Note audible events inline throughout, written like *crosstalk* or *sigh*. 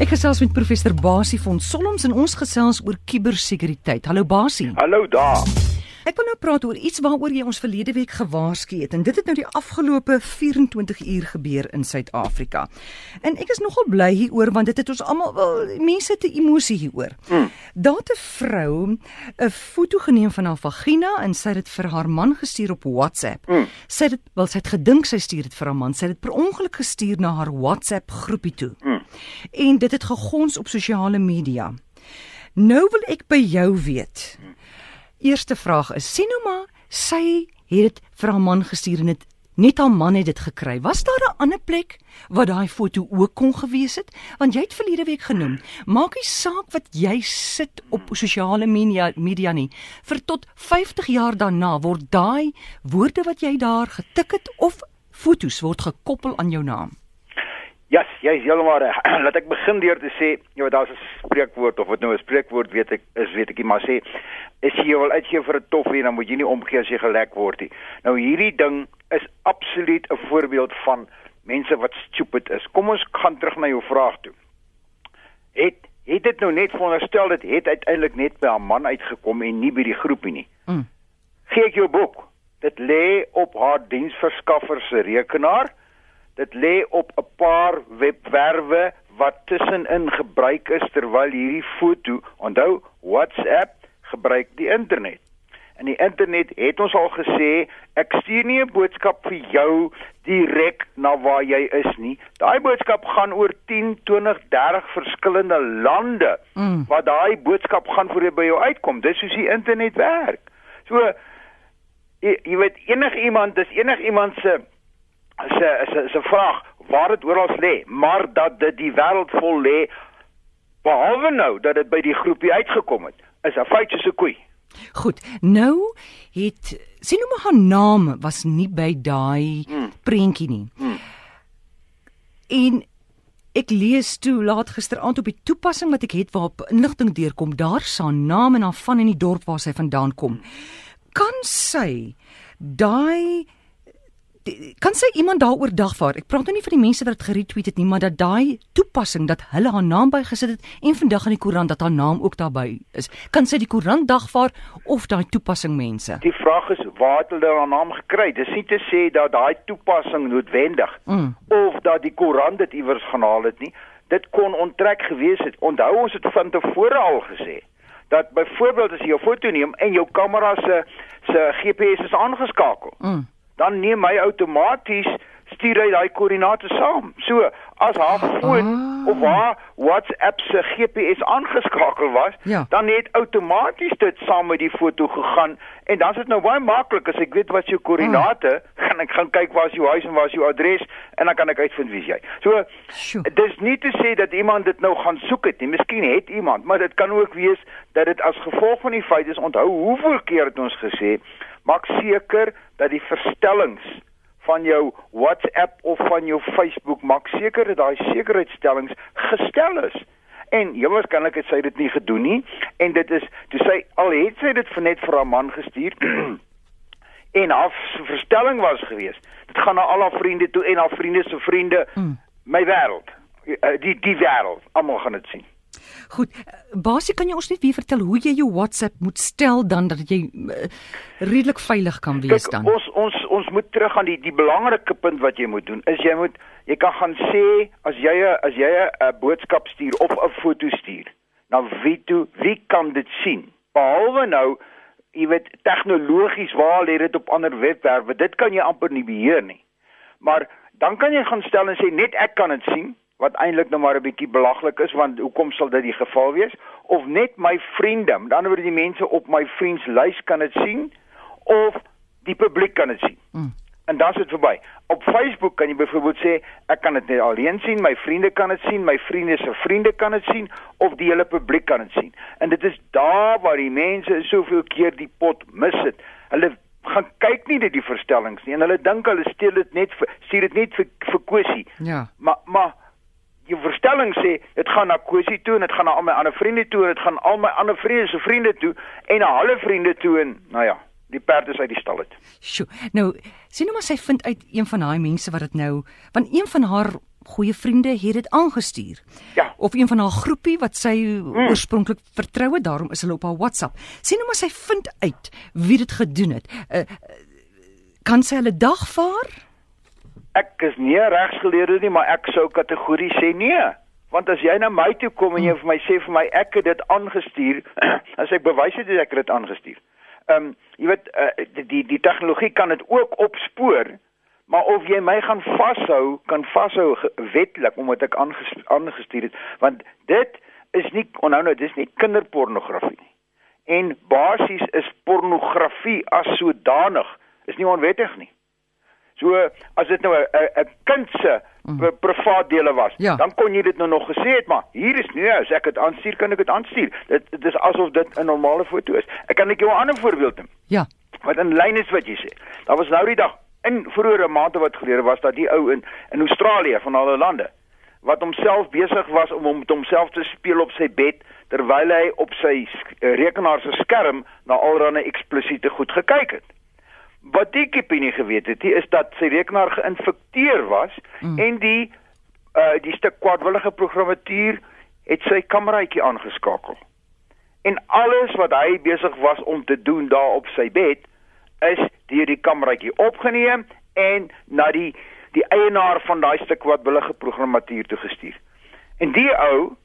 Ek gesels met professor Basie van Solms en ons gesels oor kubersekuriteit. Hallo Basie. Hallo daar. Ek wil nou praat oor iets waaroor jy ons verlede week gewaarsku het en dit het nou die afgelope 24 uur gebeur in Suid-Afrika. En ek is nogal bly hieroor want dit het ons almal wel mense te emosie hieroor. Hmm. Daar 'n vrou 'n foto geneem van haar vagina en sy het dit vir haar man gestuur op WhatsApp. Hmm. Sy het wel sy het gedink sy stuur dit vir haar man, sy het dit per ongeluk gestuur na haar WhatsApp groepie toe. Hmm. En dit het gegons op sosiale media. Nou wil ek by jou weet. Eerste vraag is: sien nou maar, sy het dit vir haar man gestuur en dit net haar man het dit gekry. Was daar 'n ander plek waar daai foto ook kon gewees het? Want jy het verlede week genoem, maak nie saak wat jy sit op sosiale media media nie. Vir tot 50 jaar daarna word daai woorde wat jy daar getik het of fotos word gekoppel aan jou naam. Ja, yes, jy is heeltemal reg. *clears throat* Laat ek begin deur te sê, jy weet daar's 'n spreekwoord of wat nou 'n spreekwoord weet ek is weet ek nie maar sê as jy wil uitgee vir 'n toffie dan moet jy nie omgee as jy gelek word nie. Nou hierdie ding is absoluut 'n voorbeeld van mense wat stupid is. Kom ons gaan terug na jou vraag toe. Het het dit nou net veronderstel dit het uiteindelik net by 'n man uitgekom en nie by die groepie nie. Mm. Gee ek jou boek. Dit lê op haar diensverskaffer se rekenaar dit lê op 'n paar webwerwe wat tussenin gebruik is terwyl hierdie foto onthou WhatsApp gebruik die internet. En die internet het ons al gesê ek stuur nie 'n boodskap vir jou direk na waar jy is nie. Daai boodskap gaan oor 10 20 30 verskillende lande mm. waar daai boodskap gaan voor jy by jou uitkom. Dis hoe die internet werk. So jy, jy weet enigiemand dis enigiemand se is 'n is 'n is 'n vraag waar dit oral lê, maar dat dit die wêreld vol lê behalwe nou dat dit by die groepie uitgekom het, is 'n feitjie se koei. Goed, nou het sien hoe maar haar naam was nie by daai hmm. prentjie nie. Hmm. En ek lees toe laat gisteraand op die toepassing wat ek het waarop inligting deurkom, daar staan naam en haar van in die dorp waar sy vandaan kom. Kan sy daai kan sy iemand daaroor dagvaar? Ek praat nou nie van die mense wat dit geretweet het nie, maar dat daai toepassing dat hulle haar naam bygesit het en vandag in die koerant dat haar naam ook daarbey is. Kan sy die koerant dagvaar of daai toepassing mense? Die vraag is waar het hulle haar naam gekry? Dis nie te sê dat daai toepassing noodwendig mm. of dat die koerant dit iewers gaan haal het nie. Dit kon onttrek gewees het. Onthou ons het van tevore al gesê dat byvoorbeeld as jy jou foto neem en jou kamera se se GPS is aangeskakel. Mm dan neem hy outomaties stuur hy daai koördinate saam. So as haar foon oh. of haar WhatsApp se GPS aangeskakel was, ja. dan het outomaties dit saam met die foto gegaan en dan is dit nou baie maklik as ek weet wat jou koördinate, oh. *laughs* gaan ek gaan kyk waar is jou huis en waar is jou adres en dan kan ek uitvind wie jy. So dis nie te sê dat iemand dit nou gaan soek het nie. Miskien het iemand, maar dit kan ook wees dat dit as gevolg van die feit is onthou hoeveel keer het ons gesê maak seker dat die verstellings van jou WhatsApp of van jou Facebook maak seker dat daai sekuriteitstellings gestel is. En jy waarskynlik het sy dit nie gedoen nie en dit is toe sy al het sy dit vir net vir haar man gestuur *clears throat* en haar verstelling was gewees. Dit gaan na al haar vriende toe en haar vriende se vriende mm. my wêreld. Eh, die die wêreld, almal gaan dit sien. Goed, basies kan jy ons net weer vertel hoe jy jou WhatsApp moet stel dan dat jy uh, redelik veilig kan wees Kijk, dan. Ons ons ons moet terug aan die die belangrike punt wat jy moet doen. Is jy moet jy kan gaan sê as jy as jy 'n boodskap stuur of 'n foto stuur, dan wie toe wie kan dit sien? Behalwe nou jy weet tegnologies waar lê dit op ander webwerwe. Dit kan jy amper nie beheer nie. Maar dan kan jy gaan stel en sê net ek kan dit sien wat eintlik nou maar 'n bietjie belaglik is want hoekom sal dit die geval wees? Of net my vriende met ander woorde die mense op my vriendslys kan dit sien of die publiek kan dit sien mm. en dan is dit verby op Facebook kan jy byvoorbeeld sê ek kan dit net alleen sien my vriende kan dit sien my vriende se vriende kan dit sien of die hele publiek kan dit sien en dit is daar waar die mense soveel keer die pot mis het. Hulle gaan kyk nie dit die verstellings nie en hulle dink hulle steel dit net vir stuur dit net vir vir Kosie ja. Maar maar jou verstelling sê dit gaan na Kosie toe en dit gaan na al my ander vriende toe en dit gaan al my ander vriende se vriende toe en na hulle vriende toe en nou ja die perd is uit die stal uit. Sjoe. Nou, sien nou maar sy vind uit een van daai mense wat dit nou, want een van haar goeie vriende het dit aangestuur. Ja. Of een van haar groepie wat sy hmm. oorspronklik vertrou het, daarom is hulle op haar WhatsApp. Sien nou maar sy vind uit wie dit gedoen het. Uh, kan sy hulle dagvaar? Ek is nie regsgeleerde nie, maar ek sou kategories sê nee. Want as jy na my toe kom en jy vir my sê vir my ek het dit aangestuur, *clears throat* as ek bewys het ek het dit aangestuur. Ehm um, jy weet uh, die die tegnologie kan dit ook opspoor, maar of jy my gaan vashou, kan vashou wetlik omdat ek aangestuur het, want dit is nie onthou nou, dis nie kinderpornografie nie. En basies is pornografie as sodanig is nie onwettig nie. So as dit nou 'n 'n kind se mm. privaat dele was, ja. dan kon jy dit nou nog gesê het, maar hier is nie as ek dit aanstuur kan ek dit aanstuur. Dit dit is asof dit 'n normale foto is. Ek kan net jou 'n ander voorbeeld neem. Ja. Wat in lyn is wat jy sê. Daar was nou die dag in vroeëre maande wat gelede was dat die ou in in Australië van alle lande wat homself besig was om om homself te speel op sy bed terwyl hy op sy rekenaar se skerm na alreeds eksplisiete goed gekyk het wat die kipie nie geweet het nie is dat sy rekenaar geïnfekteer was mm. en die uh die stuk kwadwillige programmatuur het sy kameraitjie aangeskakel. En alles wat hy besig was om te doen daar op sy bed is deur die kameraitjie opgeneem en na die die eienaar van daai stuk kwadwillige programmatuur toe gestuur. En die ou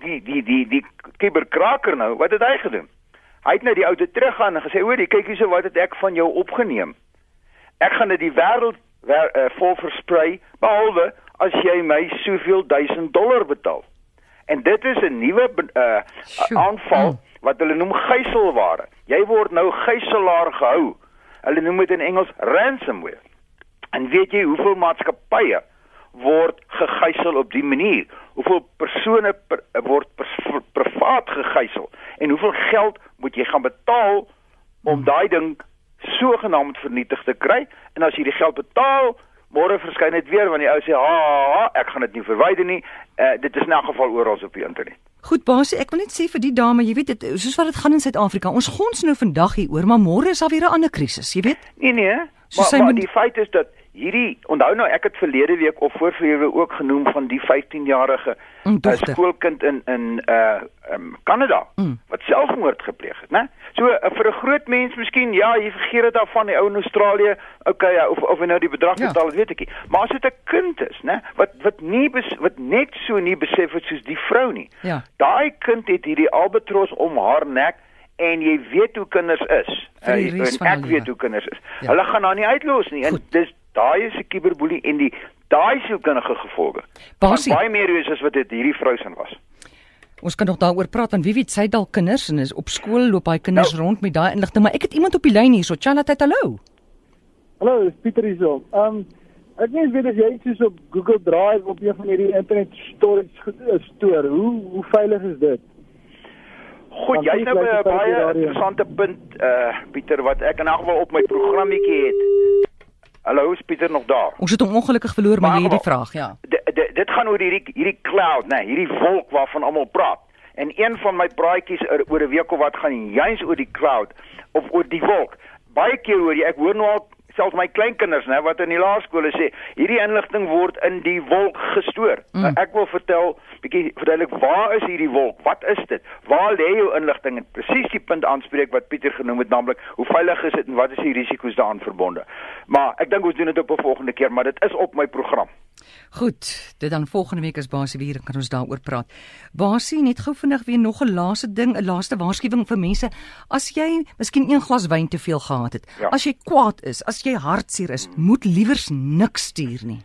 die die die die kiberkraker nou, wat het hy gedoen? Hy het nou die ou te teruggaan en gesê: "Hoor, kyk hierso wat het ek van jou opgeneem. Ek gaan dit die wêreld wer, uh, vol versprei behalwe as jy my soveel duisend dollar betaal." En dit is 'n nuwe uh, aanval wat hulle noem gijselware. Jy word nou gijslaar gehou. Hulle noem dit in Engels ransomware. En weet jy hoeveel maatskappye word gegijsel op die manier? Hoeveel persone per, word per, privaat gegijsel? En hoeveel geld moet jy gaan betaal om daai ding sogenaamd vernietig te kry? En as jy die geld betaal, môre verskyn dit weer wanneer die ou sê, "Ha, ek gaan dit nie verwyder nie." Uh, dit is in elk geval oral op die internet. Goed, basie, ek wil net sê vir die dame, jy weet dit, soos wat dit gaan in Suid-Afrika, ons gons nou vandag hier oor, maar môre is daar weer 'n ander krisis, jy weet? Nee, nee. Maar, maar moet... die feit is dat hierdie onthou nou ek het verlede week of voorverlede ook genoem van die 15-jarige mm, uh, skoolkind in in uh um, Kanada mm. wat selfmoord gepleeg het, né? So uh, vir 'n groot mens miskien ja, jy vergeet dit af van die ou in Australië, okay, ja, of of hy nou die bedrag ja. betaal, weet ek nie. Maar as dit 'n kind is, né, wat wat nie bes, wat net so nie besef het soos die vrou nie. Ja. Daai kind het hierdie albatros om haar nek en jy weet hoe kinders is. Uh, en ek weet hoe kinders is. Ja. Hulle gaan nou nie uitlos nie. En Goed. dis daai is 'n kiberboelie en die daai sielkundige gevolge. Baie baie meer is as wat dit hierdie vrou se was. Ons kan nog daaroor praat want wie weet sy dalk kinders en is op skool loop hy kinders nou, rond met daai inligting maar ek het iemand op die lyn hierso Chanat hallo. Hallo, Pieter hierso. Um ek weet weet as jy iets op Google Drive op een van hierdie internet storage eh, stoor, hoe hoe veilig is dit? Goed, jy het nou 'n baie interessante punt uh Pieter wat ek in elk geval op my programmetjie het. Hallo, is Pieter nog daar? Ons het hom ongelukkig verloor, maar, maar jy het die vraag, ja. Dit gaan oor hierdie hierdie cloud, nê, nee, hierdie wolk waarvan almal praat. En een van my praatjies oor 'n week of wat gaan juis oor die cloud of oor die wolk. Baie keer hoor jy, ek hoor nou al selfs my kleinkinders, nê, wat in die laerskole sê, hierdie inligting word in die wolk gestoor. Mm. Nou, ek wil vertel bietjie verduidelik waar is hierdie wolk? Wat is dit? Waar lê jou inligting? Presies die punt aanspreek wat Pieter genoem het, naamlik hoe veilig is dit en wat is die risiko's daaraan verbonde? Maar ek dink ons doen dit op 'n volgende keer, maar dit is op my program. Goed, dit dan volgende week is Basie weer kan ons daaroor praat. Basie, net gou vinnig weer nog 'n laaste ding, 'n laaste waarskuwing vir mense. As jy miskien een glas wyn te veel gehad het, ja. as jy kwaad is, as jy hartseer is, moet liewers niks stuur nie.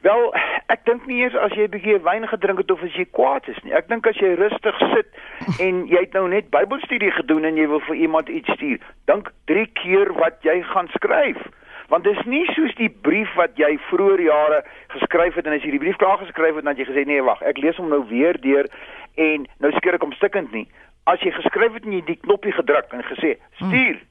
Wel, ek dink nie eers as jy 'n bietjie wyn gedrink het of as jy kwaad is nie. Ek dink as jy rustig sit *laughs* en jy het nou net Bybelstudie gedoen en jy wil vir iemand iets stuur, dink 3 keer wat jy gaan skryf. Want dit is nie soos die brief wat jy vroeër jare geskryf het en as jy die brief klaar geskryf het dan jy gesê nee wag, ek lees hom nou weer deur en nou skeer ek hom stukkend nie. As jy geskryf het en jy die knoppie gedruk en gesê stuur, hmm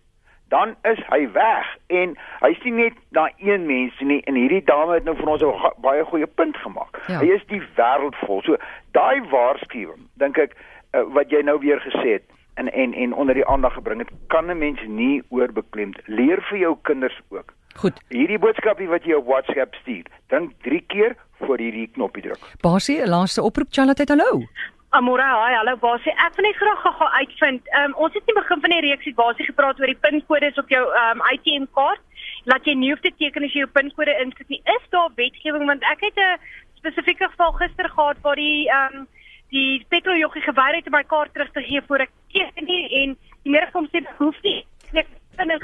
dan is hy weg en hy sien net na een mens nie en hierdie dame het nou vir ons 'n baie goeie punt gemaak. Ja. Hy is die wêreld vol. So daai waarskuwing, dink ek uh, wat jy nou weer gesê het en en en onder die aandag gebring het, kan 'n mens nie oorbeklemd leer vir jou kinders ook. Goed. Hierdie boodskapie wat jy op WhatsApp stuur, dink 3 keer voor jy die knoppie druk. Basie, 'n laaste oproep Charlotte, hallo. Amore, hi, hallo Basie. Ek wil net graag gou uitvind. Um, ons het nie begin van die reeks het Basie gepraat oor die pinkodes op jou um, ATM kaart. Laat jy nie hoef te teken as jy jou pinkode insit nie. Is daar wetgewing want ek het 'n spesifieke geval gister gehad waar die um, die petroljoggie geweier het om my kaart terug te gee voor ek teken nie en die meneer kom sê hoef nie. Ek vind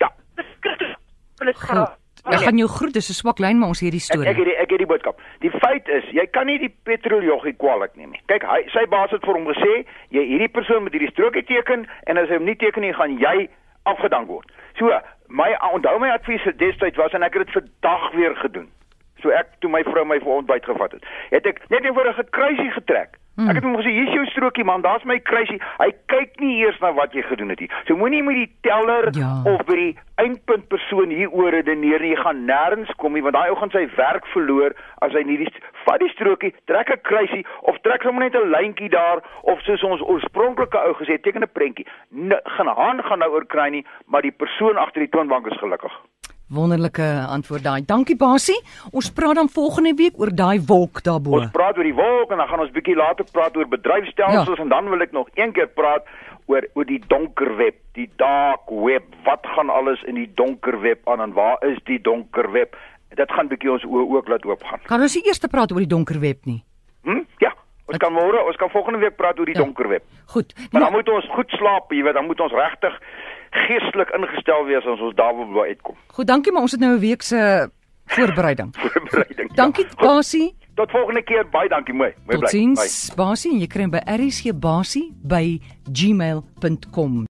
Ja. dit Goed. Ek gaan jou groet, dis 'n swak lyn maar ons hierdie Ek, ek storie. het die, ek het die boodskap. Die feit is, jy kan nie die petroljoggie kwaliek neem nie. Kyk, hy sy baas het vir hom gesê, jy hierdie persoon moet hierdie strokie teken en as hy hom nie teken nie, gaan jy afgedank word. So, my onthou my advies vir destyds was en ek het dit vandag weer gedoen. So ek toe my vrou my vir ontbyt gevat het, het ek net eenvoudig 'n kruisie getrek. Hmm. Ek het hom gesê, "Hier's jou strokie man, daar's my kruisie." Hy kyk nie eers na wat jy gedoen het nie. So moenie met die teller Ja. of by die eindpunt persoon hier oor redeneer nie. Jy gaan nêrens kom nie want daai ou gaan sy werk verloor as hy nie die vat die strokie, trek 'n kruisie of trek sommer net 'n lyntjie daar of soos ons oorspronklike ou gesê teken 'n prentjie. Gaan hand gaan nou oor kry nie, maar die persoon agter die toonbank is gelukkig. Wonderlike antwoord daai. Dankie Basie. Ons praat dan volgende week oor daai wolk daarbo. Ons praat oor die wolk en dan gaan ons bietjie later praat oor bedryfstelsels Ja. en dan wil ek nog een keer praat oor oor die donker web, die dark web. Wat gaan alles in die donker web aan en waar is die donker web? Dit gaan bietjie ons oë ook laat oopgaan. Kan ons nie eers praat oor die donker web nie? Hm? Ja, ons kan môre, ons kan volgende week praat oor die Ja. donker web. Goed. Maar Nou, dan moet ons goed slaap, jy weet, dan moet ons regtig geestelik ingestel wees as ons daar wil uitkom. goed, dankie maar ons het nou 'n week se voorbereiding. *laughs* Voorbereiding. ja. Dankie Goed, Basie. Tot volgende keer. Baie dankie, mooi. Mooi bly. Totsiens Basie en jy kry hom by rcbasie by gmail.com.